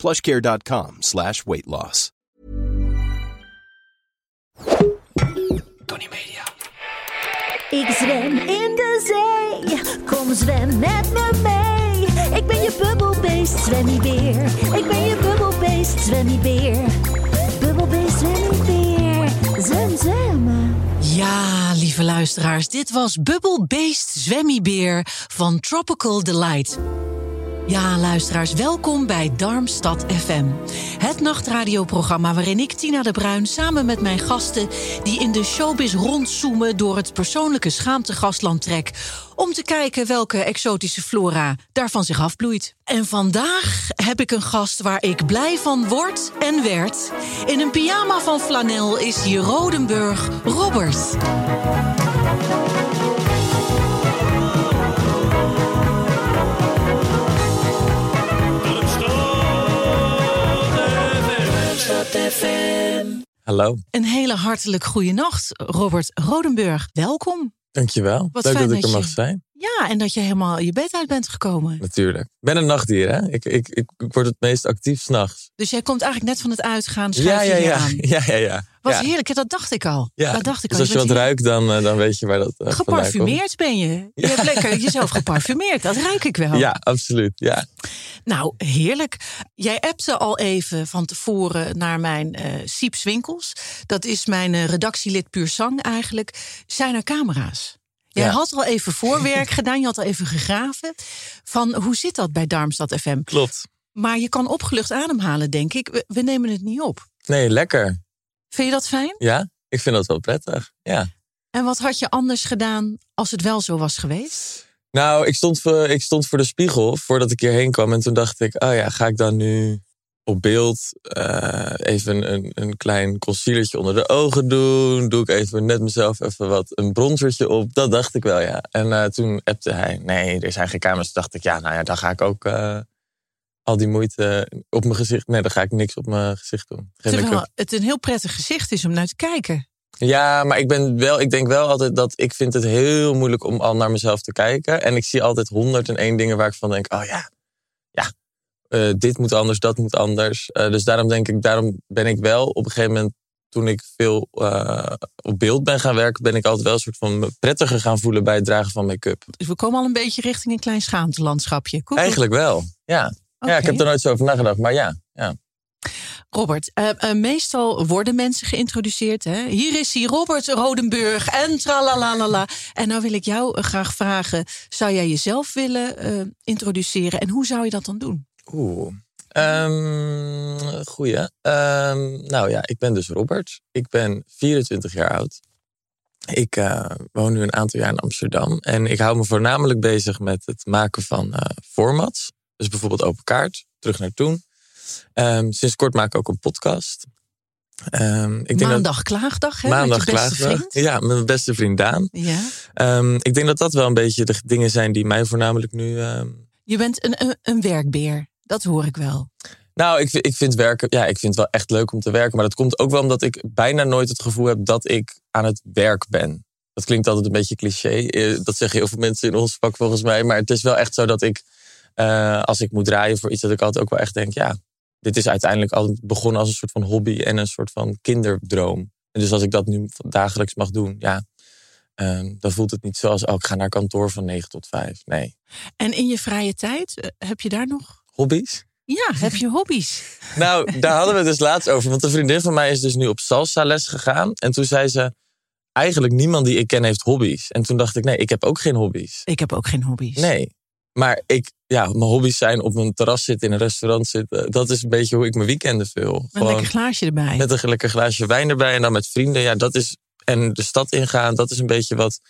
plushcare.com slash weight loss. Tony Media. Ik zwem in de zee, kom zwem met me mee. Ik ben je bubbelbeest, zwemmiebeer. Ik ben je bubbelbeest, zwemmiebeer. Bubbelbeest, zwemmiebeer. Zwem, zwem. Ja, lieve luisteraars, dit was Bubbelbeest Zwemmiebeer van Tropical Delight. Ja, luisteraars, welkom bij Darmstad FM. Het nachtradioprogramma waarin ik, Tina de Bruin, samen met mijn gasten... die in de showbiz rondzoomen door het persoonlijke schaamtegastland trek... om te kijken welke exotische flora daarvan zich afbloeit. En vandaag heb ik een gast waar ik blij van word en werd. In een pyjama van flanel is hier Rodenburg Robert. Hallo, Een hele hartelijk goede nacht, Robert Rodenburg. Welkom. dankjewel. Wat Leuk fijn dat ik er mag je- zijn. Ja, en dat je helemaal je bed uit bent gekomen. Natuurlijk. Ik ben een nachtdier, hè? Ik, ik, ik, ik word het meest actief s'nachts. Dus jij komt eigenlijk net van het uitgaan, Ja, schuif ja, ja. aan. Ja, ja, ja. Wat ja. heerlijk, dat dacht ik al. Ja. Dat dacht ik dus al. als je wat hier ruikt, dan, eh, dan weet je waar dat uh, Geparfumeerd ben je. Je hebt lekker jezelf geparfumeerd, dat ruik ik wel. Ja, absoluut. Ja. Nou, heerlijk. Jij appte al even van tevoren naar mijn eh Sieps Winkels. Dat is mijn redactielid Puur Sang eigenlijk. Zijn er camera's? Jij Ja. had al even voorwerk gedaan, je had al even gegraven. Van hoe zit dat bij Darmstad FM? Klopt. Maar je kan opgelucht ademhalen, denk ik. We, we nemen het niet op. Nee, lekker. Vind je dat fijn? Ja, ik vind dat wel prettig. Ja. En wat had je anders gedaan als het wel zo was geweest? Nou, ik stond, voor, ik stond voor de spiegel voordat ik hierheen kwam. En toen dacht ik, oh ja, ga ik dan nu op beeld eh, even een, een klein concealertje onder de ogen doen? Doe ik even net mezelf even wat een bronzertje op? Dat dacht ik wel, ja. En eh, toen appte hij, nee, er zijn geen camera's. Toen dacht ik, ja, nou ja, dan ga ik ook eh, al die moeite op mijn gezicht... Nee, dan ga ik niks op mijn gezicht doen. Geen Terwijl het een heel prettig gezicht is om naar te kijken. Ja, maar ik, ben wel, ik denk wel altijd dat ik vind het heel moeilijk om al naar mezelf te kijken. En ik zie altijd 101 dingen waar ik van denk, oh ja, eh, dit moet anders, dat moet anders. Eh, dus daarom denk ik, daarom ben ik wel op een gegeven moment, toen ik veel eh, op beeld ben gaan werken, ben ik altijd wel een soort van prettiger gaan voelen bij het dragen van make-up. Dus we komen al een beetje richting een klein schaamtelandschapje. Koek, Eigenlijk wel, ja. Ja, ik heb er nooit zo over nagedacht, maar ja. ja. Robert, meestal worden mensen geïntroduceerd. Hè? Hier is hij, Robert Rodenburg en tralalalala. En nou wil ik jou graag vragen, zou jij jezelf willen introduceren? En hoe zou je dat dan doen? Oeh. Ehm goeie. Ehm, nou ja, ik ben dus Robert. Ik ben 24 jaar oud. Ik eh, woon nu een aantal jaar in Amsterdam. En ik hou me voornamelijk bezig met het maken van eh, formats. Dus bijvoorbeeld Open Kaart, Terug naar Toen. Ehm, sinds kort maak ik ook een podcast. Ehm, ik denk dat- Maandag klaagdag, hè? Maandag met je beste klaagdag. vriend. Ja, met mijn beste vriend Daan. Ja. Ik denk dat dat wel een beetje de dingen zijn die mij voornamelijk nu Je bent een, een, een werkbeer, dat hoor ik wel. Nou, ik, vind- ik vind werken, ja, ik vind het wel echt leuk om te werken. Maar dat komt ook wel omdat ik bijna nooit het gevoel heb dat ik aan het werk ben. Dat klinkt altijd een beetje cliché. eh, Dat zeggen heel veel mensen in ons vak volgens mij. Maar het is wel echt zo dat ik, eh, als ik moet draaien voor iets, dat ik altijd ook wel echt denk, ja, dit is uiteindelijk altijd begonnen als een soort van hobby en een soort van kinderdroom. En dus als ik dat nu dagelijks mag doen, ja, ehm, dan voelt het niet zoals, oh, ik ga naar kantoor van 9 tot 5. Nee. En in je vrije tijd, eh, heb je daar nog... Hobby's? Ja, heb je hobby's? Nou, daar hadden we het dus laatst over. Want een vriendin van mij is dus nu op salsa les gegaan. En toen zei ze, eigenlijk niemand die ik ken heeft hobby's. En toen dacht ik, nee, ik heb ook geen hobby's. Ik heb ook geen hobby's. Nee. Maar ik, ja, mijn hobby's zijn op een terras zitten, in een restaurant zitten. Dat is een beetje hoe ik mijn weekenden vul. Met een lekker glaasje erbij. met een lekker glaasje wijn erbij en dan met vrienden. Ja, dat is, en de stad ingaan, dat is een beetje wat,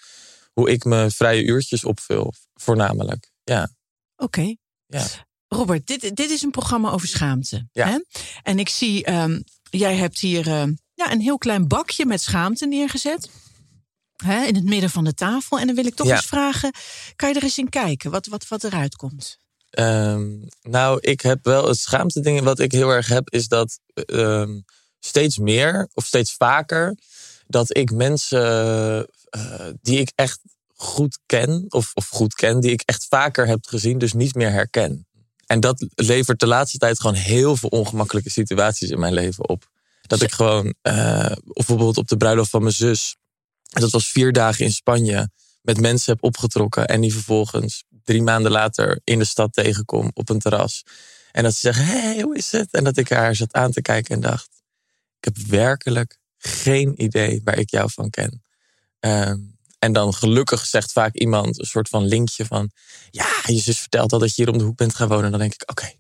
hoe ik mijn vrije uurtjes opvul, voornamelijk. Ja, Oké. ja. Robert, dit, dit is een programma over schaamte. Ja. Hè? En ik zie ehm, jij hebt hier uh, ja, een heel klein bakje met schaamte neergezet. Hè, in het midden van de tafel. En dan wil ik toch Ja. eens vragen: kan je er eens in kijken wat, wat, wat eruit komt? Ehm, nou, ik heb wel het schaamte ding wat ik heel erg heb, is dat ehm, steeds meer of steeds vaker dat ik mensen eh, die ik echt goed ken, of, of goed ken, die ik echt vaker heb gezien, dus niet meer herken. En dat levert de laatste tijd gewoon heel veel ongemakkelijke situaties in mijn leven op. Dat ik gewoon, eh, of bijvoorbeeld op de bruiloft van mijn zus, dat was vier dagen in Spanje, met mensen heb opgetrokken en die vervolgens drie maanden later in de stad tegenkom op een terras. En dat ze zeggen, hé, hey, hoe is het? En dat ik haar zat aan te kijken en dacht, ik heb werkelijk geen idee waar ik jou van ken. Ehm, en dan gelukkig zegt vaak iemand een soort van linkje van... ja, je zus vertelt al dat je hier om de hoek bent gaan wonen. En dan denk ik, oké,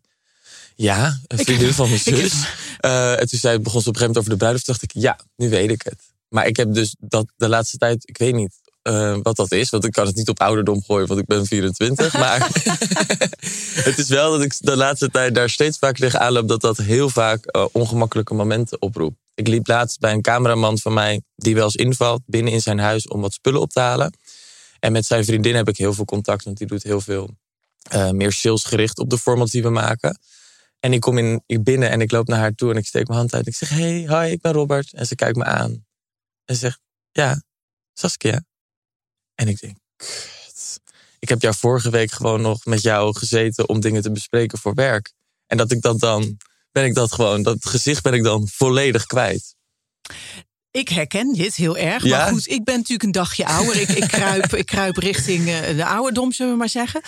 ja, een vriendin van mijn zus. Eh, en toen zei, begon ze op een gegeven moment over de bruiloft. dacht ik, ja, nu weet ik het. Maar ik heb dus dat de laatste tijd, ik weet niet eh, wat dat is. Want ik kan het niet op ouderdom gooien, want ik ben 24. maar het is wel dat ik de laatste tijd daar steeds vaker tegen aanloop... dat dat heel vaak eh, ongemakkelijke momenten oproept. Ik liep laatst bij een cameraman van mij die wel eens invalt binnen in zijn huis om wat spullen op te halen. En met zijn vriendin heb ik heel veel contact, want die doet heel veel eh, meer salesgericht op de formats die we maken. En ik kom in, ik binnen en ik loop naar haar toe en ik steek mijn hand uit. Ik zeg, hey, hi, ik ben Robert. En ze kijkt me aan. En ze zegt, ja, Saskia. En ik denk, kut. Ik heb jou vorige week gewoon nog met jou gezeten om dingen te bespreken voor werk. En dat ik dat dan, ben ik dat gewoon, dat gezicht ben ik dan volledig kwijt. Ik herken dit heel erg. Ja? Maar goed, ik ben natuurlijk een dagje ouder. Ik, ik, kruip, ik kruip richting eh, de ouderdom, zullen we maar zeggen.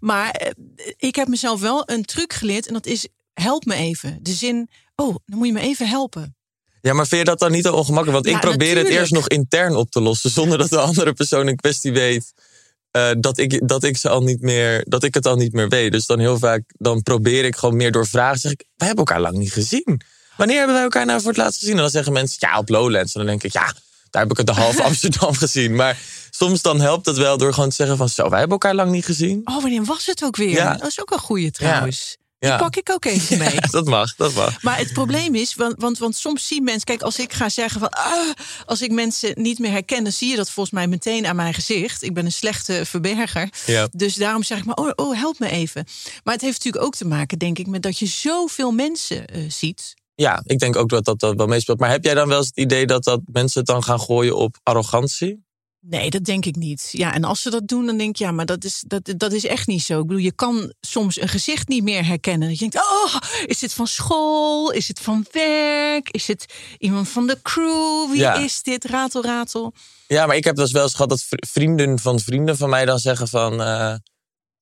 Maar eh, ik heb mezelf wel een truc geleerd. En dat is, help me even. De zin, oh, dan moet je me even helpen. Ja, maar vind je dat dan niet zo ongemakkelijk? Want Ja, ik probeer het eerst nog intern op te lossen, zonder dat de andere persoon in kwestie weet eh, dat, ik, dat, ik ze al niet meer, dat ik het al niet meer weet. Dus dan heel vaak dan probeer ik gewoon meer door vragen. Zeg ik, wij hebben elkaar lang niet gezien. Wanneer hebben wij elkaar nou voor het laatst gezien? En dan zeggen mensen, ja, op Lowlands. En dan denk ik, ja, daar heb ik het de halve Amsterdam gezien. Maar soms dan helpt het wel door gewoon te zeggen van, zo, wij hebben elkaar lang niet gezien. Oh, wanneer was het ook weer? Ja. Dat is ook een goeie trouwens. Ja. Die pak ik ook even mee. dat mag, dat mag. Maar het probleem is, want, want, want soms zien mensen, kijk, als ik ga zeggen van, ah, als ik mensen niet meer herken, dan zie je dat volgens mij meteen aan mijn gezicht. Ik ben een slechte verberger. Ja. Dus daarom zeg ik maar, oh, oh, help me even. Maar het heeft natuurlijk ook te maken, denk ik, met dat je zoveel mensen eh, ziet. Ja, ik denk ook dat dat, dat wel meespeelt. Maar heb jij dan wel eens het idee dat, dat mensen het dan gaan gooien op arrogantie? Nee, dat denk ik niet. Ja, en als ze dat doen, dan denk ik, ja, maar dat is, dat, dat is echt niet zo. Ik bedoel, je kan soms een gezicht niet meer herkennen. Dat je denkt, oh, is dit van school? Is het van werk? Is het iemand van de crew? Wie Ja. is dit? Ratel, ratel. Ja, maar ik heb dus wel eens gehad dat vri- vrienden van vrienden van mij dan zeggen van... eh,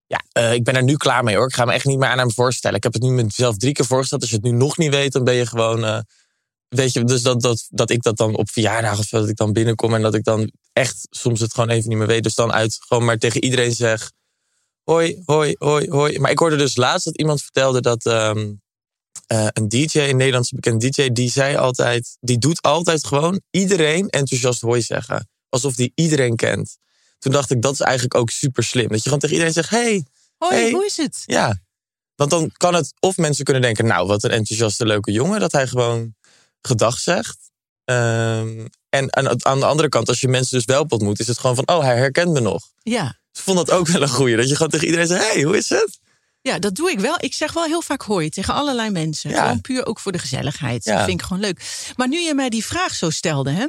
ja, eh, ik ben er nu klaar mee hoor. Ik ga me echt niet meer aan hem voorstellen. Ik heb het nu mezelf drie keer voorgesteld. Als je het nu nog niet weet, dan ben je gewoon... eh, weet je, dus dat, dat, dat ik dat dan op verjaardag of zo, dat ik dan binnenkom... en dat ik dan echt soms het gewoon even niet meer weet. Dus dan uit gewoon maar tegen iedereen zeg... Hoi, hoi, hoi, hoi. Maar ik hoorde dus laatst dat iemand vertelde dat... ehm, eh, een DJ, een Nederlandse bekende DJ, die zei altijd, die doet altijd gewoon iedereen enthousiast hoi zeggen. Alsof die iedereen kent. Toen dacht ik, dat is eigenlijk ook super slim. Dat je gewoon tegen iedereen zegt, hey, Hoi, Hey. hoe is het? ja. Want dan kan het, of mensen kunnen denken, nou, wat een enthousiaste leuke jongen, dat hij gewoon gedag zegt. Ehm, en aan, aan de andere kant, als je mensen dus wel ontmoet, is het gewoon van, oh, hij herkent me nog. Ja. Ik vond dat ook wel een goeie. Dat je gewoon tegen iedereen zegt, hey, hoe is het? ja, dat doe ik wel. Ik zeg wel heel vaak hoi tegen allerlei mensen. Ja. Gewoon puur ook voor de gezelligheid. Ja. Dat vind ik gewoon leuk. Maar nu je mij die vraag zo stelde, hè,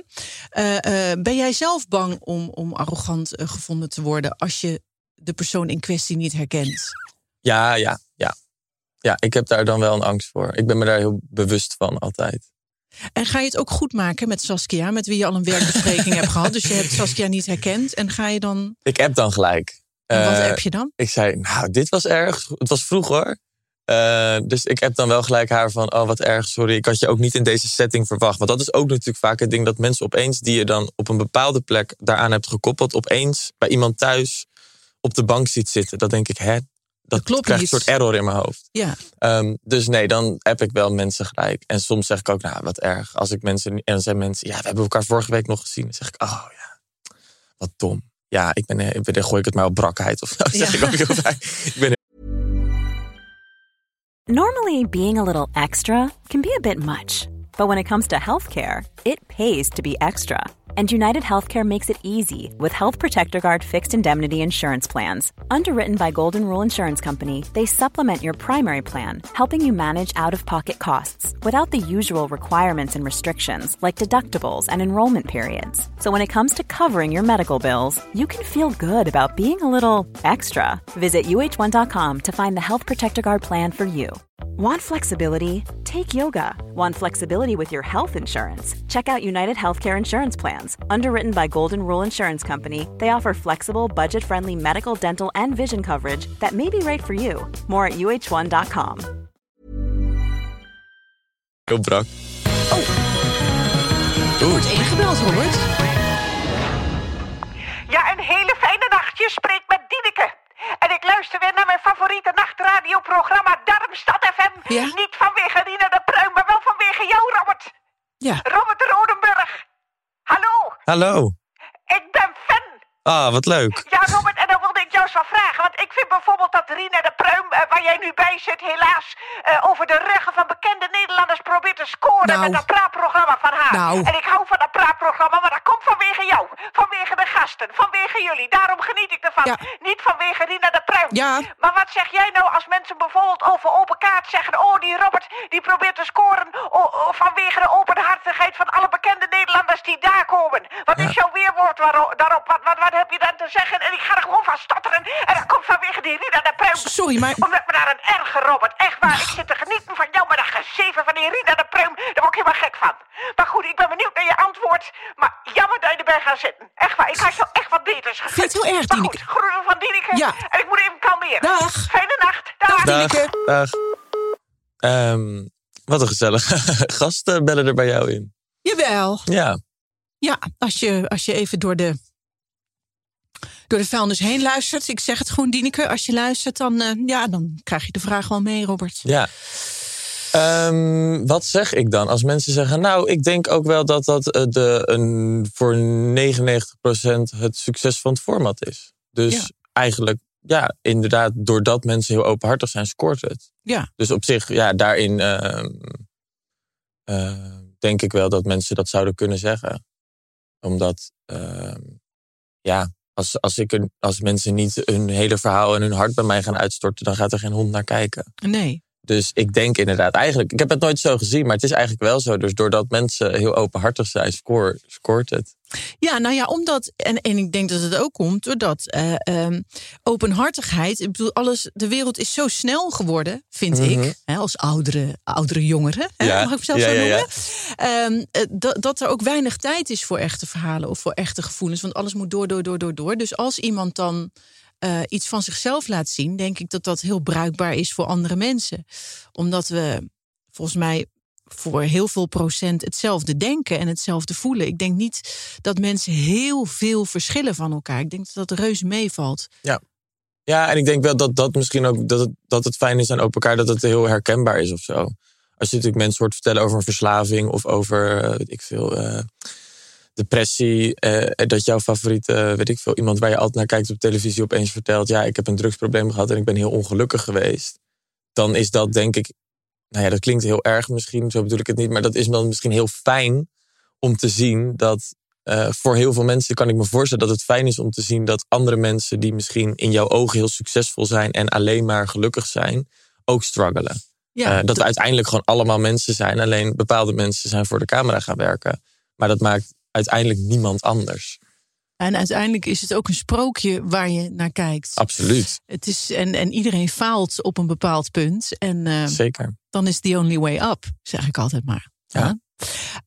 eh, eh, ben jij zelf bang om, om arrogant eh, gevonden te worden als je de persoon in kwestie niet herkent? Ja, ja, ja. Ja, ik heb daar dan wel een angst voor. Ik ben me daar heel bewust van altijd. En ga je het ook goed maken met Saskia, met wie je al een werkbespreking hebt gehad? Dus je hebt Saskia niet herkend. En ga je dan. Ik app dan gelijk. En wat Eh, heb je dan? Ik zei, nou, dit was erg. Het was vroeg hoor. Eh, dus ik heb dan wel gelijk haar van, oh wat erg, sorry. Ik had je ook niet in deze setting verwacht. Want dat is ook natuurlijk vaak het ding dat mensen opeens, die je dan op een bepaalde plek daaraan hebt gekoppeld, opeens bij iemand thuis op de bank ziet zitten. Dat denk ik, hè? Dat, klopt krijgt niet. een soort error in mijn hoofd. Ja. Ehm, dus nee, dan heb ik wel mensen gelijk. En soms zeg ik ook, nou, wat erg. Als ik mensen, en dan zijn mensen, ja, we hebben elkaar vorige week nog gezien. Dan zeg ik, oh ja, wat dom. Ja, ik ben, ik ben, dan gooi ik het maar op brakheid of zo. Zeg Ja. ik ook heel vaak. Ik ben Normally, being a little extra can be a bit much, But when it comes to healthcare, it pays to be extra. And United Healthcare makes it easy with Health Protector Guard fixed indemnity insurance plans. Underwritten by Golden Rule Insurance Company, they supplement your primary plan, helping you manage out of pocket costs without the usual requirements and restrictions like deductibles and enrollment periods. So when it comes to covering your medical bills, you can feel good about being a little extra. Visit uh1.com to find the Health Protector Guard plan for you. Want flexibility? Take yoga. Want flexibility with your health insurance? Check out United Healthcare Insurance Plans. Underwritten by Golden Rule Insurance Company, they offer flexible, budget friendly medical, dental, and vision coverage that may be right for you. More at uh1.com. Heel brak. Er wordt ingebeld, Robert. Ja, een hele fijne nacht. Je spreekt met Dineke. En ik luister weer naar mijn favoriete nachtradioprogramma Darmstad FM. Ja? Niet vanwege Rina de Pruim, maar wel vanwege jou, Robert. Ja. Robert Rodenburg. Hallo, Hallo. ik ben fan. Ah, wat leuk. Ja, Robert, en dan ik jou eens wat vragen. Want ik vind bijvoorbeeld dat Rina de Pruim, eh, waar jij nu bij zit, helaas eh, over de ruggen van bekende Nederlanders probeert te scoren Nou. met dat praatprogramma van haar. Nou. En ik hou van dat praatprogramma, maar dat komt vanwege jou. Vanwege de gasten, vanwege jullie. Daarom geniet ik ervan. Ja. Niet vanwege Rina de Pruim. Ja. Maar wat zeg jij nou als mensen bijvoorbeeld over open kaart zeggen... oh, die Robert die probeert te scoren oh, oh, vanwege de openhartigheid van alle bekende Nederlanders die daar komen. Wat is jouw weerwoord waaro- daarop? Wat, wat, wat heb je dan te zeggen? En ik ga er gewoon van En dat komt vanwege die Rina de Pruim. Sorry, maar- Omdat me daar een erge, Robert. Echt waar, ik zit te genieten van jou, maar dat gezeven van die Rina de Pruim... daar word ik helemaal gek van. Maar goed, ik ben benieuwd naar je antwoord. Maar jammer dat je erbij gaat zitten. Echt waar, ik had jou echt wat beters gegund. Vind je het heel erg, Maar Dineke? goed, groeten van Dineke. Ja. En ik moet even kalmeren. Dag. Fijne nacht. Dag. Dag. Dineke. Dag. Ehm, wat een gezellige gasten bellen er bij jou in. Jawel. Ja. Ja, als je, als je even door de, door de vuilnis heen luistert. Ik zeg het gewoon, Dieneke. Als je luistert, dan, eh, ja, dan krijg je de vraag wel mee, Robert. Ja. Ehm, wat zeg ik dan als mensen zeggen, nou, ik denk ook wel dat dat eh, de, een, voor 99% het succes van het format is. Dus Ja. eigenlijk, ja, inderdaad, doordat mensen heel openhartig zijn, scoort het. Ja. Dus op zich, ja, daarin ehm, eh, denk ik wel dat mensen dat zouden kunnen zeggen. Omdat, ehm, ja, als, als, ik als mensen niet hun hele verhaal en hun hart bij mij gaan uitstorten, dan gaat er geen hond naar kijken. Nee. Dus ik denk inderdaad, eigenlijk, ik heb het nooit zo gezien, maar het is eigenlijk wel zo. Dus doordat mensen heel openhartig zijn, score, scoort het. Ja, nou ja, omdat, en, en ik denk dat het ook komt doordat eh, ehm, openhartigheid, ik bedoel, alles, de wereld is zo snel geworden, vind Mhm. ik, hè, als oudere, oudere jongeren, hè, Ja, mag ik zelf ja, zo ja, noemen, Ehm, eh, dat, dat er ook weinig tijd is voor echte verhalen of voor echte gevoelens, want alles moet door, door, door, door, door. Dus als iemand dan eh, iets van zichzelf laat zien, denk ik dat dat heel bruikbaar is voor andere mensen. Omdat we volgens mij voor heel veel procent hetzelfde denken en hetzelfde voelen. Ik denk niet dat mensen heel veel verschillen van elkaar. Ik denk dat dat reuze meevalt. Ja, en ik denk wel dat dat misschien ook dat het, dat het fijn is aan open elkaar, dat het heel herkenbaar is of zo. Als je natuurlijk mensen hoort vertellen over een verslaving of over, eh, weet ik veel, eh, depressie, eh, dat jouw favoriete, eh, weet ik veel, iemand waar je altijd naar kijkt op televisie opeens vertelt, ja, ik heb een drugsprobleem gehad en ik ben heel ongelukkig geweest. Dan is dat denk ik, nou ja, dat klinkt heel erg misschien, zo bedoel ik het niet, maar dat is dan misschien heel fijn om te zien dat eh, voor heel veel mensen kan ik me voorstellen dat het fijn is om te zien dat andere mensen die misschien in jouw ogen heel succesvol zijn en alleen maar gelukkig zijn, ook struggelen. Ja, dat we uiteindelijk gewoon allemaal mensen zijn, alleen bepaalde mensen zijn voor de camera gaan werken. Maar dat maakt uiteindelijk niemand anders. En uiteindelijk is het ook een sprookje waar je naar kijkt. Absoluut, Het is, en, en iedereen faalt op een bepaald punt. En eh, zeker. dan is the only way up, zeg ik altijd maar. Ja.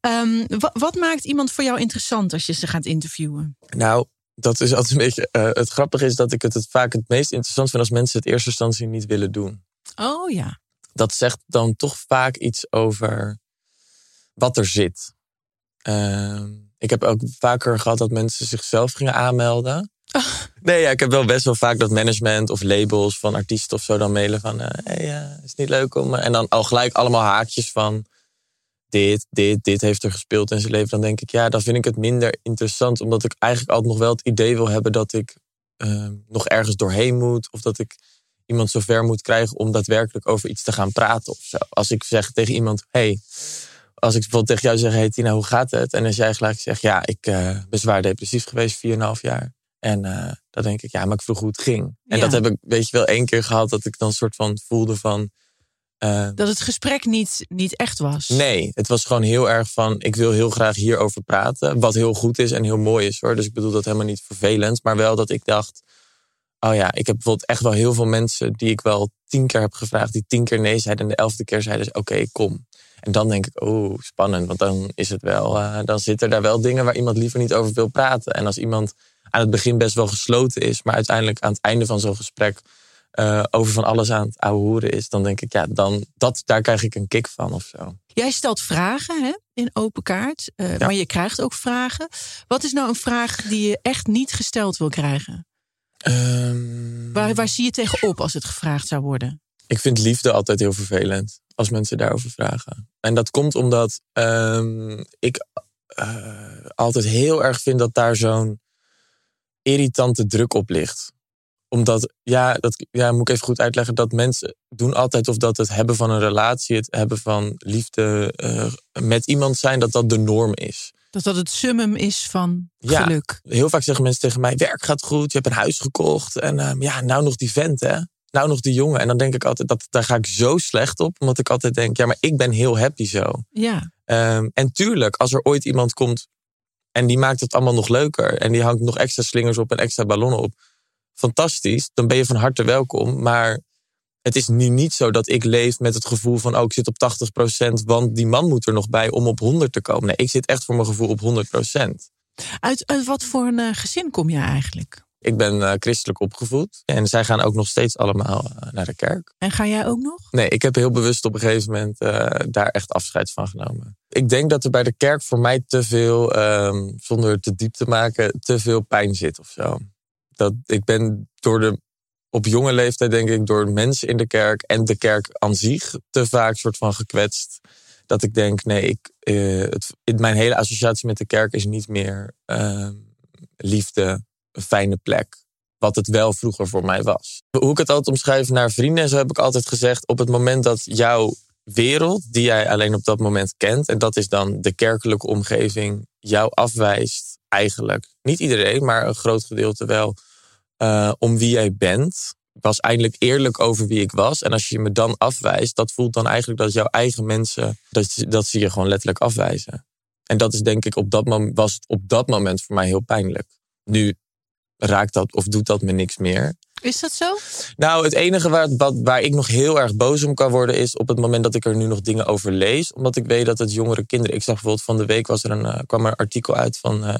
Ehm, wa- wat maakt iemand voor jou interessant als je ze gaat interviewen? Nou, dat is altijd een beetje. eh, het grappige is dat ik het, het vaak het meest interessant vind als mensen het eerste instantie niet willen doen. Oh ja. dat zegt dan toch vaak iets over wat er zit. Ehm, ik heb ook vaker gehad dat mensen zichzelf gingen aanmelden. Nee, ja, ik heb wel best wel vaak dat management of labels van artiesten of zo dan mailen van... eh hey, eh, is het niet leuk om... eh," En dan al gelijk allemaal haakjes van dit, dit, dit heeft er gespeeld in zijn leven. Dan denk ik, ja, dan vind ik het minder interessant. Omdat ik eigenlijk altijd nog wel het idee wil hebben dat ik nog ergens doorheen moet. Of dat ik iemand zover moet krijgen om daadwerkelijk over iets te gaan praten of zo. Als ik zeg tegen iemand, hey, als ik bijvoorbeeld tegen jou zeg, hey Tina, hoe gaat het? En als jij gelijk zegt, ja, ik eh, ben zwaar depressief geweest, 4,5 jaar. En uh, dan denk ik, ja, maar ik vroeg hoe het ging. En Ja. dat heb ik, weet je wel, één keer gehad dat ik dan een soort van voelde van... eh, Dat het gesprek niet, niet echt was. Nee, het was gewoon heel erg van, ik wil heel graag hierover praten. Wat heel goed is en heel mooi is hoor. Dus ik bedoel dat helemaal niet vervelend. Maar wel dat ik dacht, oh ja, ik heb bijvoorbeeld echt wel heel veel mensen die ik wel tien keer heb gevraagd. Die tien keer nee zeiden en de elfde keer zeiden ze, oké, kom. En dan denk ik, oh, spannend. Want dan is het wel, eh, dan zitten daar wel dingen waar iemand liever niet over wil praten. En als iemand aan het begin best wel gesloten is, maar uiteindelijk aan het einde van zo'n gesprek eh, over van alles aan het ouwe hoeren is, dan denk ik, ja, dan, dat, daar krijg ik een kick van of zo. Jij stelt vragen hè, in open kaart, eh, maar je krijgt ook vragen. Wat is nou een vraag die je echt niet gesteld wil krijgen? Ehm, Waar, waar zie je tegenop als het gevraagd zou worden? Ik vind liefde altijd heel vervelend als mensen daarover vragen. En dat komt omdat ehm, ik eh, altijd heel erg vind dat daar zo'n irritante druk op ligt. Omdat, ja, dat ja, moet ik even goed uitleggen, dat mensen doen altijd of dat het hebben van een relatie, het hebben van liefde eh, met iemand zijn, dat dat de norm is. Dat dat het summum is van Ja. geluk. Heel vaak zeggen mensen tegen mij: werk gaat goed, je hebt een huis gekocht. En ehm, ja, nou nog die vent, hè? Nou nog die jongen. En dan denk ik altijd: dat, daar ga ik zo slecht op. Omdat ik altijd denk: ja, maar ik ben heel happy zo. Ja, Ehm, en tuurlijk, als er ooit iemand komt en die maakt het allemaal nog leuker. En die hangt nog extra slingers op en extra ballonnen op. Fantastisch, dan ben je van harte welkom. Maar het is nu niet zo dat ik leef met het gevoel van: oh, ik zit op 80%, want die man moet er nog bij om op 100 te komen. Nee, ik zit echt voor mijn gevoel op 100%. uit, uit wat voor een eh, gezin kom je eigenlijk? Ik ben eh, christelijk opgevoed. En zij gaan ook nog steeds allemaal eh, naar de kerk. En ga jij ook nog? Nee, ik heb heel bewust op een gegeven moment daar echt afscheid van genomen. Ik denk dat er bij de kerk voor mij te veel, ehm, zonder te diep te maken, te veel pijn zit of zo. Dat ik ben door de, op jonge leeftijd denk ik, door mensen in de kerk en de kerk aan zich te vaak soort van gekwetst. Dat ik denk, nee, ik, eh, het, mijn hele associatie met de kerk is niet meer ehm, liefde, een fijne plek. Wat het wel vroeger voor mij was. Hoe ik het altijd omschrijf naar vrienden, en zo heb ik altijd gezegd: op het moment dat jouw wereld, die jij alleen op dat moment kent, en dat is dan de kerkelijke omgeving, jou afwijst, eigenlijk. Niet iedereen, maar een groot gedeelte wel, eh, om wie jij bent. Ik was eindelijk eerlijk over wie ik was. En als je me dan afwijst, dat voelt dan eigenlijk dat jouw eigen mensen, dat, dat ze je gewoon letterlijk afwijzen. En dat is denk ik op dat moment, was op dat moment voor mij heel pijnlijk. Nu raakt dat of doet dat me niks meer. Is dat zo? Nou, het enige waar, wat, waar ik nog heel erg boos om kan worden is op het moment dat ik er nu nog dingen over lees. Omdat ik weet dat het jongere kinderen. Ik zag bijvoorbeeld van de week was er een, eh, kwam er een artikel uit van, eh,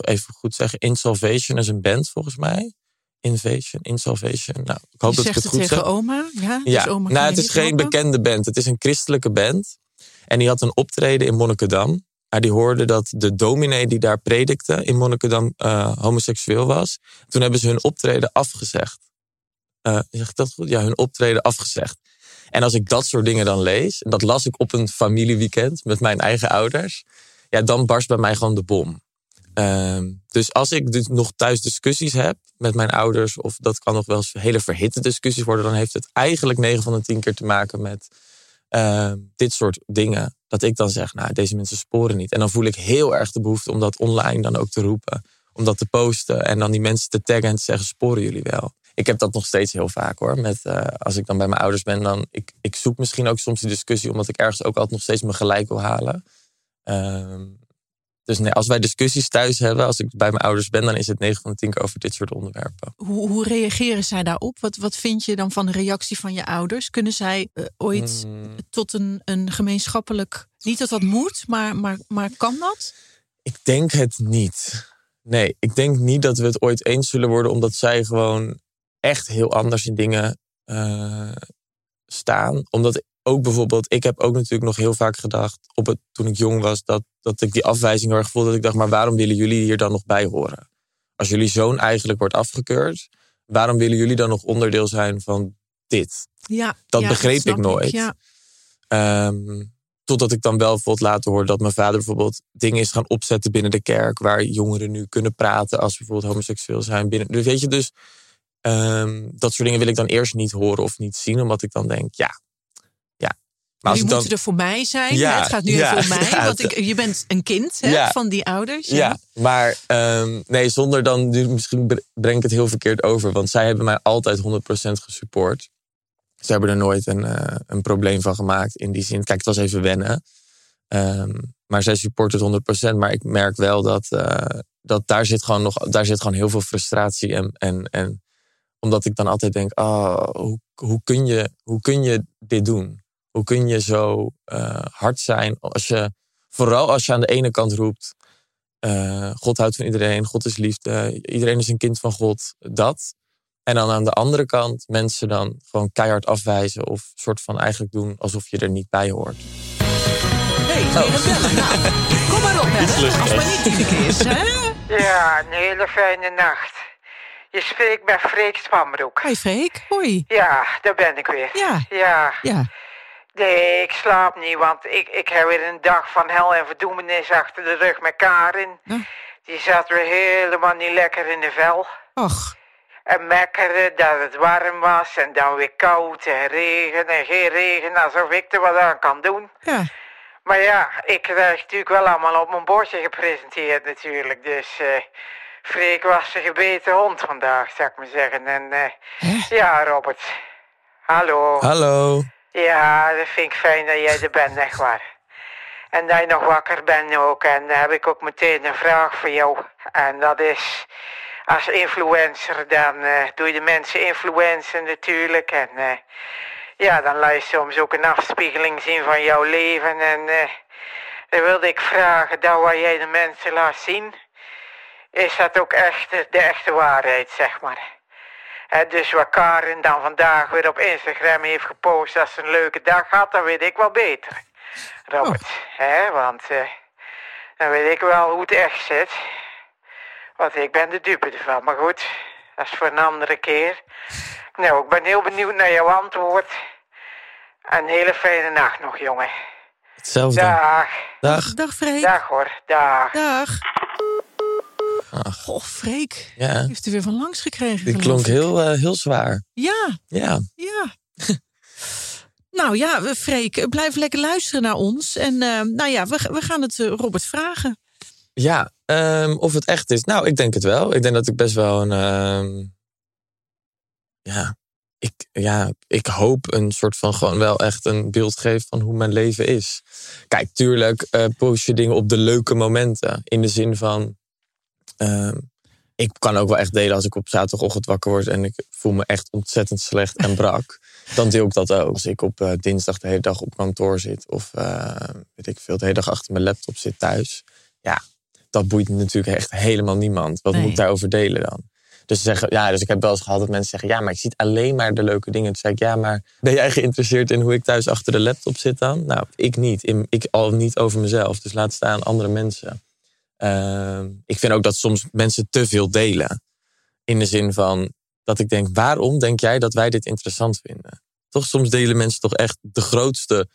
even- goed zeggen, Insalvation is een band volgens mij. Invasion, Insalvation. Nou, ik hoop je dat ik het het goed tegen zeg. oma? Ja, dus Ja, oma kan nou, het is geen helpen? bekende band. Het is een christelijke band. En die had een optreden in Monnikendam. Maar die hoorde dat de dominee die daar predikte in Monnikendam eh, homoseksueel was. Toen hebben ze hun optreden afgezegd. Eh, zeg ik dat goed? Ja, hun optreden afgezegd. En als ik dat soort dingen dan lees, en dat las ik op een familieweekend met mijn eigen ouders, ja, dan barst bij mij gewoon de bom. Ehm, dus als ik dus nog thuis discussies heb met mijn ouders, of dat kan nog wel eens hele verhitte discussies worden, dan heeft het eigenlijk 9 van de 10 keer te maken met ehm, dit soort dingen. Dat ik dan zeg, nou, deze mensen sporen niet. En dan voel ik heel erg de behoefte om dat online dan ook te roepen. Om dat te posten en dan die mensen te taggen en te zeggen, sporen jullie wel? Ik heb dat nog steeds heel vaak hoor. Met, eh, als ik dan bij mijn ouders ben, dan ik, ik zoek misschien ook soms die discussie, omdat ik ergens ook altijd nog steeds mijn gelijk wil halen. Ehm, dus nee, als wij discussies thuis hebben, als ik bij mijn ouders ben, dan is het 9 van de 10 keer over dit soort onderwerpen. Hoe, hoe reageren zij daarop? Wat, wat vind je dan van de reactie van je ouders? Kunnen zij eh, ooit Hmm. tot een, een gemeenschappelijk... Niet dat dat moet, maar, maar, maar kan dat? Ik denk het niet. Nee, ik denk niet dat we het ooit eens zullen worden, omdat zij gewoon echt heel anders in dingen eh, staan. Omdat ook bijvoorbeeld, ik heb ook natuurlijk nog heel vaak gedacht, op het, toen ik jong was, dat, dat ik die afwijzing heel erg voelde. Dat ik dacht, maar waarom willen jullie hier dan nog bij horen? Als jullie zoon eigenlijk wordt afgekeurd, waarom willen jullie dan nog onderdeel zijn van dit? Ja, Dat ja, begreep ik nooit. Ja. Ehm, totdat ik dan wel bijvoorbeeld laten horen dat mijn vader bijvoorbeeld dingen is gaan opzetten binnen de kerk. Waar jongeren nu kunnen praten als ze bijvoorbeeld homoseksueel zijn. Binnen, dus weet je, dus ehm, dat soort dingen wil ik dan eerst niet horen of niet zien. Omdat ik dan denk, ja Maar Jullie dan, moeten er voor mij zijn. Ja, het gaat nu ja, even om mij. ja, want ik, je bent een kind hè, van die ouders. Ja, maar ehm, nee, zonder dan, misschien bre- breng ik het heel verkeerd over. Want zij hebben mij altijd 100% gesupport. Ze hebben er nooit een, eh, een probleem van gemaakt in die zin. Kijk, het was even wennen. Ehm, maar zij support het 100%. Maar ik merk wel dat, eh, dat daar, zit gewoon nog, daar zit gewoon heel veel frustratie. En, en, en omdat ik dan altijd denk, oh, hoe, hoe, kun je, hoe kun je dit doen? Hoe kun je zo eh, hard zijn als je, vooral als je aan de ene kant roept, eh, God houdt van iedereen, God is liefde, iedereen is een kind van God, dat. En dan aan de andere kant mensen dan gewoon keihard afwijzen of soort van eigenlijk doen alsof je er niet bij hoort. Nee, dat bellen. Nou, kom maar op, hè. Als het maar niet is, hè? Ja, een hele fijne nacht. Je spreekt met Freek Spambroek. Hoi Freek, hoi. Ja, daar ben ik weer. Ja. Ja. Ja, Nee, ik slaap niet, want ik, ik heb weer een dag van hel en verdoemenis achter de rug met Karin. Die zat weer helemaal niet lekker in de vel. och. En mekkeren dat het warm was en dan weer koud en regen en geen regen, alsof ik er wat aan kan doen. Ja, Maar ja, ik krijg natuurlijk wel allemaal op mijn bordje gepresenteerd natuurlijk. Dus eh Freek was een gebeten hond vandaag, zou ik maar zeggen. En eh, ja, Robert. Hallo. Hallo. Ja, dat vind ik fijn dat jij er bent, echt waar. En dat je nog wakker bent ook. En dan heb ik ook meteen een vraag voor jou. En dat is, als influencer, dan eh, doe je de mensen influencen natuurlijk. En eh, ja, dan laat je soms ook een afspiegeling zien van jouw leven. En eh, dan wilde ik vragen, dat wat jij de mensen laat zien, is dat ook echt de echte waarheid, zeg maar. Dus wat Karin dan vandaag weer op Instagram heeft gepost dat ze een leuke dag had, dan weet ik wel beter. Robert, hè, want eh, dan weet ik wel hoe het echt zit. Want ik ben de dupe ervan, maar goed, dat is voor een andere keer. Nou, ik ben heel benieuwd naar jouw antwoord. Een hele fijne nacht nog, jongen. Hetzelfde. Dag. Dag. dag Freek. Dag hoor, dag. Dag. Ach. Goh, Freek. Ja, Die heeft er weer van langs gekregen. die klonk heel, eh, heel zwaar. Ja, Ja. ja. nou ja, we- Freek, blijf lekker luisteren naar ons. En eh, nou ja, we, we gaan het eh, Robert vragen. Ja, ehm, of het echt is. Nou, ik denk het wel. Ik denk dat ik best wel een. ehm, ja, ik, ja, ik hoop een soort van gewoon wel echt een beeld geef van hoe mijn leven is. Kijk, tuurlijk eh post je dingen op de leuke momenten. In de zin van. Ehm, ik kan ook wel echt delen als ik op zaterdagochtend wakker word en ik voel me echt ontzettend slecht en brak. Dan deel ik dat ook. Als ik op eh, dinsdag de hele dag op kantoor zit of eh, weet ik veel, de hele dag achter mijn laptop zit thuis. Ja, dat boeit natuurlijk echt helemaal niemand. Wat Nee. moet ik daarover delen dan? Dus, ze zeggen, ja, dus ik heb wel eens gehad dat mensen zeggen... ja, maar ik zie alleen maar de leuke dingen. Toen zei ik, ja, maar ben jij geïnteresseerd in hoe ik thuis achter de laptop zit dan? Nou, ik niet. Ik al niet over mezelf. Dus laat staan andere mensen. Ehm, ik vind ook dat soms mensen te veel delen. In de zin van dat ik denk, waarom denk jij dat wij dit interessant vinden? Toch soms delen mensen toch echt de grootste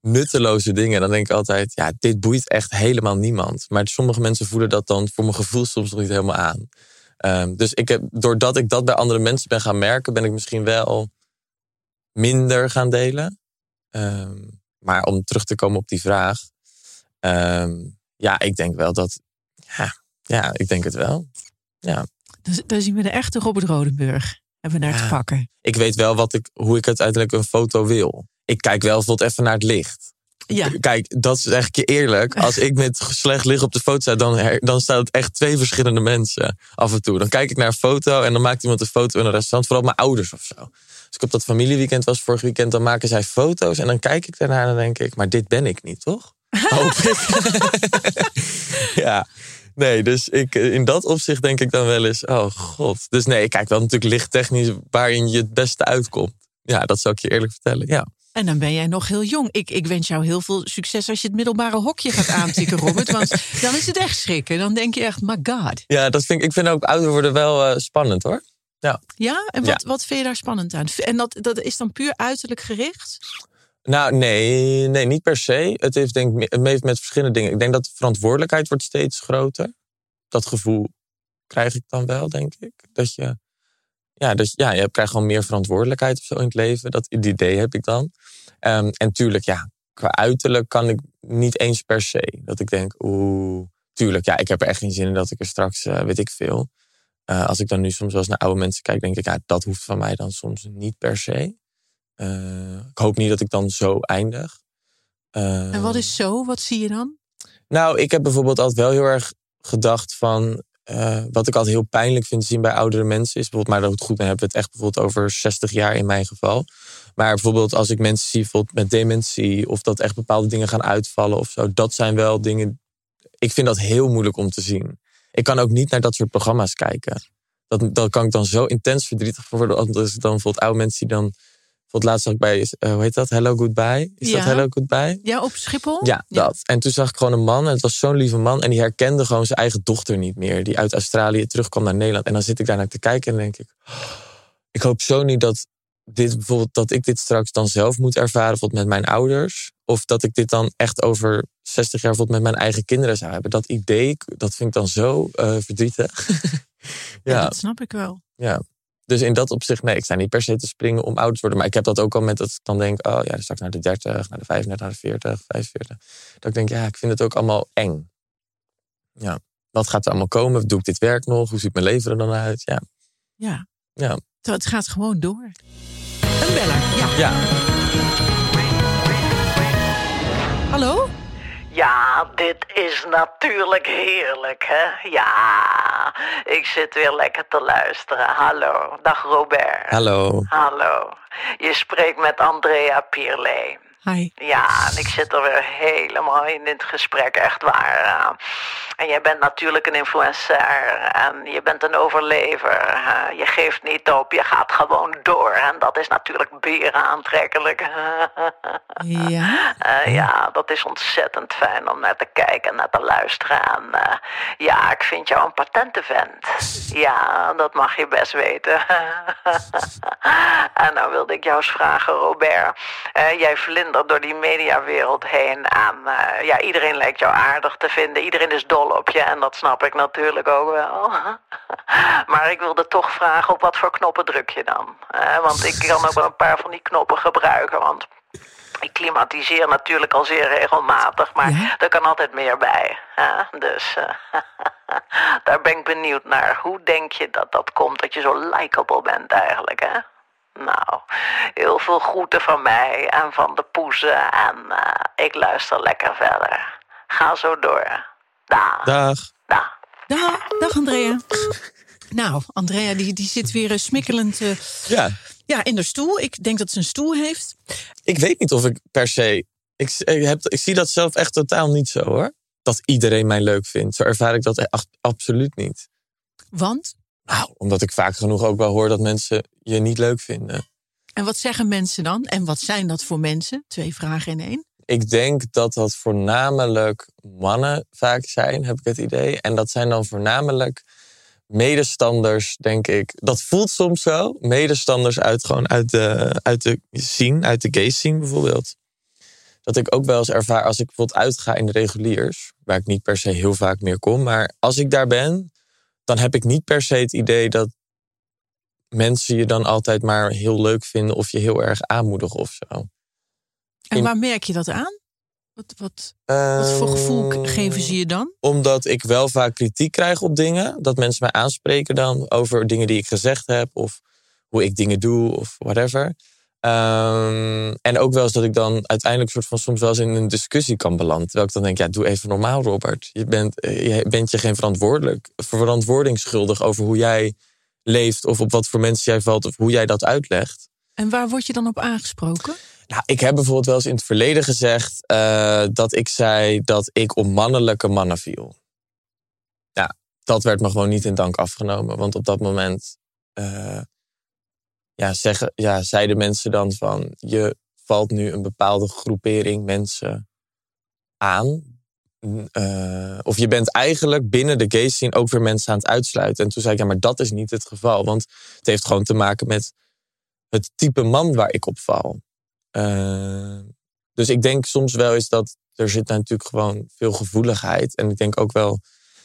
nutteloze dingen. En dan denk ik altijd, ja, dit boeit echt helemaal niemand. Maar sommige mensen voelen dat dan voor mijn gevoel soms nog niet helemaal aan. Ehm, dus ik heb, doordat ik dat bij andere mensen ben gaan merken, ben ik misschien wel minder gaan delen. Ehm, maar om terug te komen op die vraag. Ja, ik denk wel dat. Ja, ja, ik denk het wel. Ja. Dus, daar zien we de echte Robert Rodenburg. Hebben we daar Ja. te pakken. Ik weet wel wat ik, hoe ik uiteindelijk een foto wil. Ik kijk wel bijvoorbeeld even naar het licht. Ja, Kijk, dat zeg ik je eerlijk. Als ik met slecht licht op de foto sta, dan, her- dan staat het echt twee verschillende mensen af en toe. Dan kijk ik naar een foto en dan maakt iemand een foto in een restaurant. Vooral mijn ouders of zo. Als ik op dat familieweekend was vorig weekend, dan maken zij foto's. En dan kijk ik daarnaar en dan denk ik, maar dit ben ik niet, toch? Hoop ik. ja. Nee, dus ik, eh, in dat opzicht denk ik dan wel eens, oh god. Dus nee, ik kijk wel natuurlijk lichttechnisch waarin je het beste uitkomt. Ja, dat zou ik je eerlijk vertellen, ja. en dan ben jij nog heel jong. Ik, ik wens jou heel veel succes als je het middelbare hokje gaat aantikken, Robert. Want dan is het echt schrikken. Dan denk je echt, my god. Ja, dat vind ik, ik vind ook ouder worden wel eh, spannend hoor. Ja, en wat, wat vind je daar spannend aan? En dat, dat is dan puur uiterlijk gericht? Nou, nee, nee, niet per se. Het heeft denk het heeft met verschillende dingen. Ik denk dat de verantwoordelijkheid wordt steeds groter. Dat gevoel krijg ik dan wel, denk ik. Dat je ja, dus, ja, je krijgt gewoon meer verantwoordelijkheid of zo in het leven. Dat idee heb ik dan. Ehm, en tuurlijk, ja, qua uiterlijk kan ik niet eens per se. Dat ik denk, oeh, tuurlijk, ja, ik heb er echt geen zin in dat ik er straks, uh, weet ik veel. Uh, als ik dan nu soms wel eens naar oude mensen kijk, denk ik, ja, dat hoeft van mij dan soms niet per se. Uh, ik hoop niet dat ik dan zo eindig. en wat is zo? Wat zie je dan? Nou, ik heb bijvoorbeeld altijd wel heel erg gedacht van. Uh, wat ik altijd heel pijnlijk vind te zien bij oudere mensen is bijvoorbeeld, maar dat het goed, dan hebben we het echt bijvoorbeeld over 60 jaar in mijn geval. Maar bijvoorbeeld als ik mensen zie bijvoorbeeld met dementie of dat echt bepaalde dingen gaan uitvallen of zo, dat zijn wel dingen. Ik vind dat heel moeilijk om te zien. Ik kan ook niet naar dat soort programma's kijken. Dat, dat kan ik dan zo intens verdrietig voor worden. Als dan bijvoorbeeld oude mensen die dan voor het laatst zag ik bij, uh, hoe heet dat? Hello Goodbye. Is Ja. dat Hello Goodbye? Ja, op Schiphol? Ja, dat. En toen zag ik gewoon een man, en het was zo'n lieve man, en die herkende gewoon zijn eigen dochter niet meer, die uit Australië terugkwam naar Nederland. En dan zit ik daar naar te kijken en denk ik, oh, ik hoop zo niet dat dit bijvoorbeeld, dat ik dit straks dan zelf moet ervaren, bijvoorbeeld met mijn ouders, of dat ik dit dan echt over 60 jaar bijvoorbeeld met mijn eigen kinderen zou hebben. Dat idee, dat vind ik dan zo eh, verdrietig. Ja, ja, dat snap ik wel. ja. Dus in dat opzicht, nee, ik sta niet per se te springen om oud te worden. Maar ik heb dat ook al met dat ik dan denk, oh ja, straks naar de 30, naar de 35, naar de 40, 45. Dat ik denk, ja, ik vind het ook allemaal eng. Ja, wat gaat er allemaal komen? Doe ik dit werk nog? Hoe ziet mijn leven er dan uit? Ja, Ja. ja, Het gaat gewoon door. Een beller, ja. ja. Hallo? Ja, dit is natuurlijk heerlijk, hè? Ja, ik zit weer lekker te luisteren. Hallo, dag Robert. Hallo. Hallo, je spreekt met Andrea Pierlet. Hi. Ja, en ik zit er weer helemaal in dit gesprek, echt waar. ja. En jij bent natuurlijk een influencer en je bent een overlever. Je geeft niet op, je gaat gewoon door. En dat is natuurlijk beren aantrekkelijk. Ja? Eh, ja, dat is ontzettend fijn om naar te kijken en naar te luisteren. En eh, ja, ik vind jou een patente vent. Ja, dat mag je best weten. en nou wilde ik jou eens vragen, Robert. Eh, jij vlindert door die mediawereld heen. En eh, ja, iedereen lijkt jou aardig te vinden. Iedereen is dol op je en dat snap ik natuurlijk ook wel. maar ik wilde toch vragen, op wat voor knoppen druk je dan? Eh, want ik kan ook wel een paar van die knoppen gebruiken, want... Ik klimatiseer natuurlijk al zeer regelmatig, maar Ja? er kan altijd meer bij. Hè? Dus eh, daar ben ik benieuwd naar. Hoe denk je dat dat komt, dat je zo likable bent eigenlijk, hè? Nou, heel veel groeten van mij en van de poezen en eh, ik luister lekker verder. Ga zo door. Dag. Dag. Dag. Dag, dag Andrea. Nou, Andrea die, die zit weer eh, smikkelend eh, Ja, ja, in de stoel. Ik denk dat ze een stoel heeft. ik weet niet of ik per se. Ik, ik, heb, ik zie dat zelf echt totaal niet zo hoor. Dat iedereen mij leuk vindt. Zo ervaar ik dat echt absoluut niet. Want, Nou, omdat ik vaak genoeg ook wel hoor dat mensen je niet leuk vinden. en wat zeggen mensen dan? En wat zijn dat voor mensen? Twee vragen in één. Ik denk dat dat voornamelijk mannen vaak zijn, heb ik het idee. En dat zijn dan voornamelijk medestanders, denk ik. Dat voelt soms zo. Medestanders uit, gewoon uit, de, uit de scene, uit de gay scene bijvoorbeeld. Dat ik ook wel eens ervaar als ik bijvoorbeeld uitga in de reguliers, waar ik niet per se heel vaak meer kom. Maar als ik daar ben, dan heb ik niet per se het idee dat mensen je dan altijd maar heel leuk vinden of je heel erg aanmoedigen of zo. En waar merk je dat aan? Wat, wat, wat voor gevoel Ehm, k- geven ze je dan? Omdat ik wel vaak kritiek krijg op dingen. Dat mensen mij aanspreken dan over dingen die ik gezegd heb. Of hoe ik dingen doe of whatever. Ehm, en ook wel eens dat ik dan uiteindelijk soort van soms wel eens in een discussie kan belanden. Terwijl ik dan denk, ja, doe even normaal Robert. Je bent eh, je bent je geen verantwoordelijk, verantwoording schuldig over hoe jij leeft. Of op wat voor mensen jij valt of hoe jij dat uitlegt. En waar word je dan op aangesproken? Nou, ik heb bijvoorbeeld wel eens in het verleden gezegd eh, dat ik zei dat ik op mannelijke mannen viel. Ja, dat werd me gewoon niet in dank afgenomen. Want op dat moment eh, ja, zeggen, ja, zeiden mensen dan van je valt nu een bepaalde groepering mensen aan. Eh, of je bent eigenlijk binnen de gay scene ook weer mensen aan het uitsluiten. En toen zei ik, ja, maar dat is niet het geval. Want het heeft gewoon te maken met het type man waar ik op val. Uh, dus ik denk soms wel eens dat er zit natuurlijk gewoon veel gevoeligheid. En ik denk ook wel,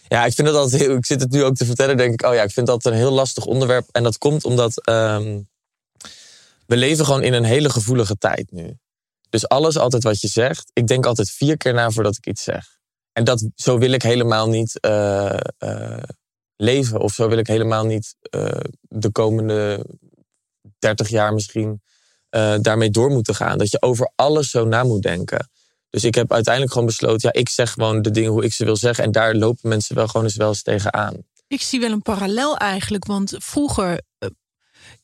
Ja, ik vind het altijd ik zit het nu ook te vertellen, denk ik, oh ja, ik vind dat een heel lastig onderwerp. En dat komt omdat ehm, we leven gewoon in een hele gevoelige tijd nu. Dus alles altijd wat je zegt, ik denk altijd vier keer na voordat ik iets zeg. En dat, zo wil ik helemaal niet eh, eh, leven. Of zo wil ik helemaal niet eh, de komende 30 jaar misschien daarmee door moeten gaan. Dat je over alles zo na moet denken. Dus ik heb uiteindelijk gewoon besloten, ja, ik zeg gewoon de dingen hoe ik ze wil zeggen. En daar lopen mensen wel gewoon eens wel eens tegenaan. Ik zie wel een parallel eigenlijk, want vroeger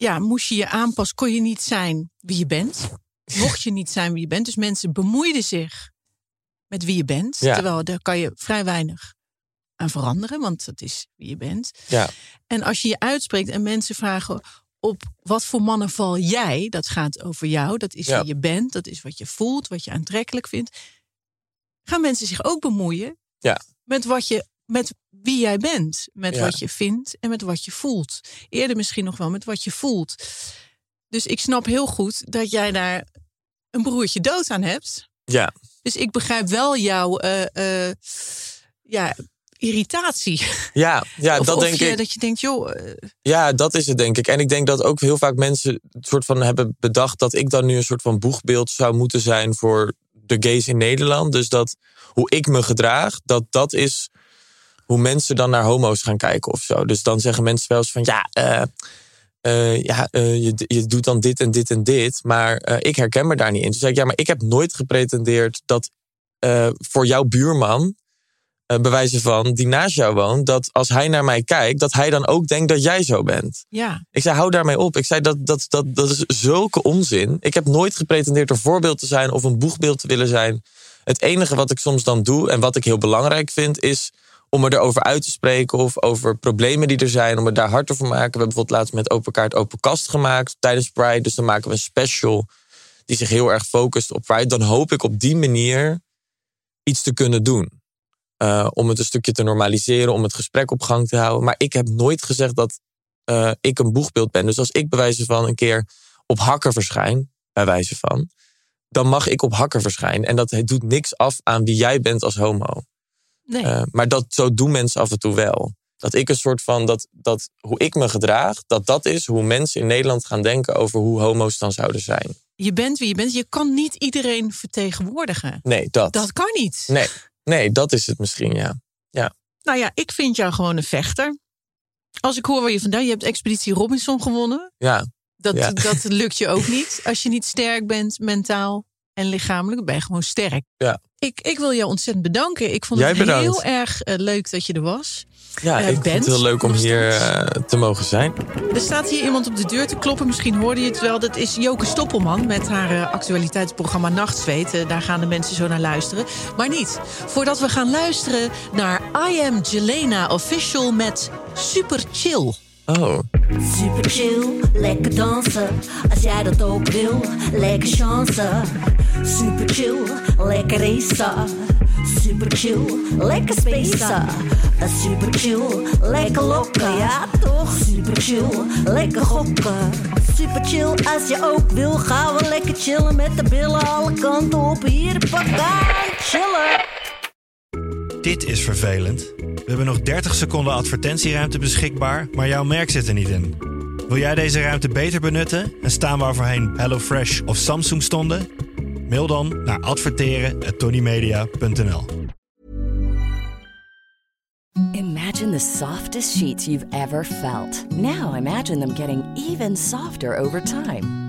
ja, moest je je aanpassen, kon je niet zijn wie je bent. Mocht je niet zijn wie je bent. Dus mensen bemoeiden zich met wie je bent. Terwijl daar kan je vrij weinig aan veranderen, want dat is wie je bent. Ja. En als je je uitspreekt en mensen vragen op wat voor mannen val jij, dat gaat over jou, dat is wie je bent, dat is wat je voelt, wat je aantrekkelijk vindt. Gaan mensen zich ook bemoeien ja. met wat je met wie jij bent, met wat je vindt en met wat je voelt. Eerder misschien nog wel met wat je voelt. Dus ik snap heel goed dat jij daar een broertje dood aan hebt. Ja. Dus ik begrijp wel jouw uh, uh, ja, irritatie. Ja, ja of, dat of denk je, ik. Dat je denkt, joh. Uh... Ja, dat is het denk ik. En ik denk dat ook heel vaak mensen het soort van hebben bedacht dat ik dan nu een soort van boegbeeld zou moeten zijn voor de gays in Nederland. Dus dat hoe ik me gedraag, dat dat is hoe mensen dan naar homo's gaan kijken of zo. Dus dan zeggen mensen wel eens van ja. Uh, ja, uh, je, je doet dan dit en dit en dit, maar ik herken me daar niet in. Toen zei ik, ja, maar ik heb nooit gepretendeerd dat voor jouw buurman, bewijzen van die naast jou woont, dat als hij naar mij kijkt, dat hij dan ook denkt dat jij zo bent. Ja. Ik zei, hou daarmee op. Ik zei, dat, dat, dat, dat is zulke onzin. Ik heb nooit gepretendeerd een voorbeeld te zijn of een boegbeeld te willen zijn. Het enige wat ik soms dan doe en wat ik heel belangrijk vind, is om er erover uit te spreken of over problemen die er zijn, om het daar harder voor te maken. We hebben bijvoorbeeld laatst met Open Kaart Open Kast gemaakt tijdens Pride. Dus dan maken we een special die zich heel erg focust op Pride. Dan hoop ik op die manier iets te kunnen doen. Uh, om het een stukje te normaliseren, om het gesprek op gang te houden. Maar ik heb nooit gezegd dat uh, ik een boegbeeld ben. Dus als ik bij wijze van een keer op hakken verschijn, bij wijze van, dan mag ik op hakken verschijnen. En dat doet niks af aan wie jij bent als homo. Nee. Uh, maar dat, zo doen mensen af en toe wel. Dat ik een soort van, dat, dat hoe ik me gedraag, dat dat is hoe mensen in Nederland gaan denken over hoe homo's dan zouden zijn. Je bent wie je bent. Je kan niet iedereen vertegenwoordigen. Nee, dat. Dat kan niet. Nee, nee dat is het misschien, ja. ja. Nou ja, ik vind jou gewoon een vechter. Als ik hoor waar je vandaan, je hebt Expeditie Robinson gewonnen. Ja. Dat, ja. dat lukt je ook niet. Als je niet sterk bent, mentaal en lichamelijk, ben je gewoon sterk. Ja. Ik, ik wil jou ontzettend bedanken. Ik vond Jij het bedankt. heel erg uh, leuk dat je er was. Ja, uh, ik vind het heel leuk om hier uh, te mogen zijn. Er staat hier iemand op de deur te kloppen. Misschien hoorde je het wel. Dat is Joke Stoppelman met haar actualiteitsprogramma Nachtzweet. Daar gaan de mensen zo naar luisteren. Maar niet voordat we gaan luisteren naar I Am Jelena Official met Super Chill. Oh. Super chill, lekker dansen. Als jij dat ook wil, lekker chance. Super chill, lekker racen. Super chill, lekker spacen. Super chill, lekker lokken. Ja toch? Super chill, lekker gokken. Super chill, als je ook wil, gaan we lekker chillen met de billen alle kanten op. Hier, pakka, chillen. Dit is vervelend. We hebben nog 30 seconden advertentieruimte beschikbaar, maar jouw merk zit er niet in. Wil jij deze ruimte beter benutten en staan waar voorheen HelloFresh of Samsung stonden? Mail dan naar adverteren@tonymedia.nl. Imagine the softest sheets you've ever felt. Now imagine them getting even softer over time.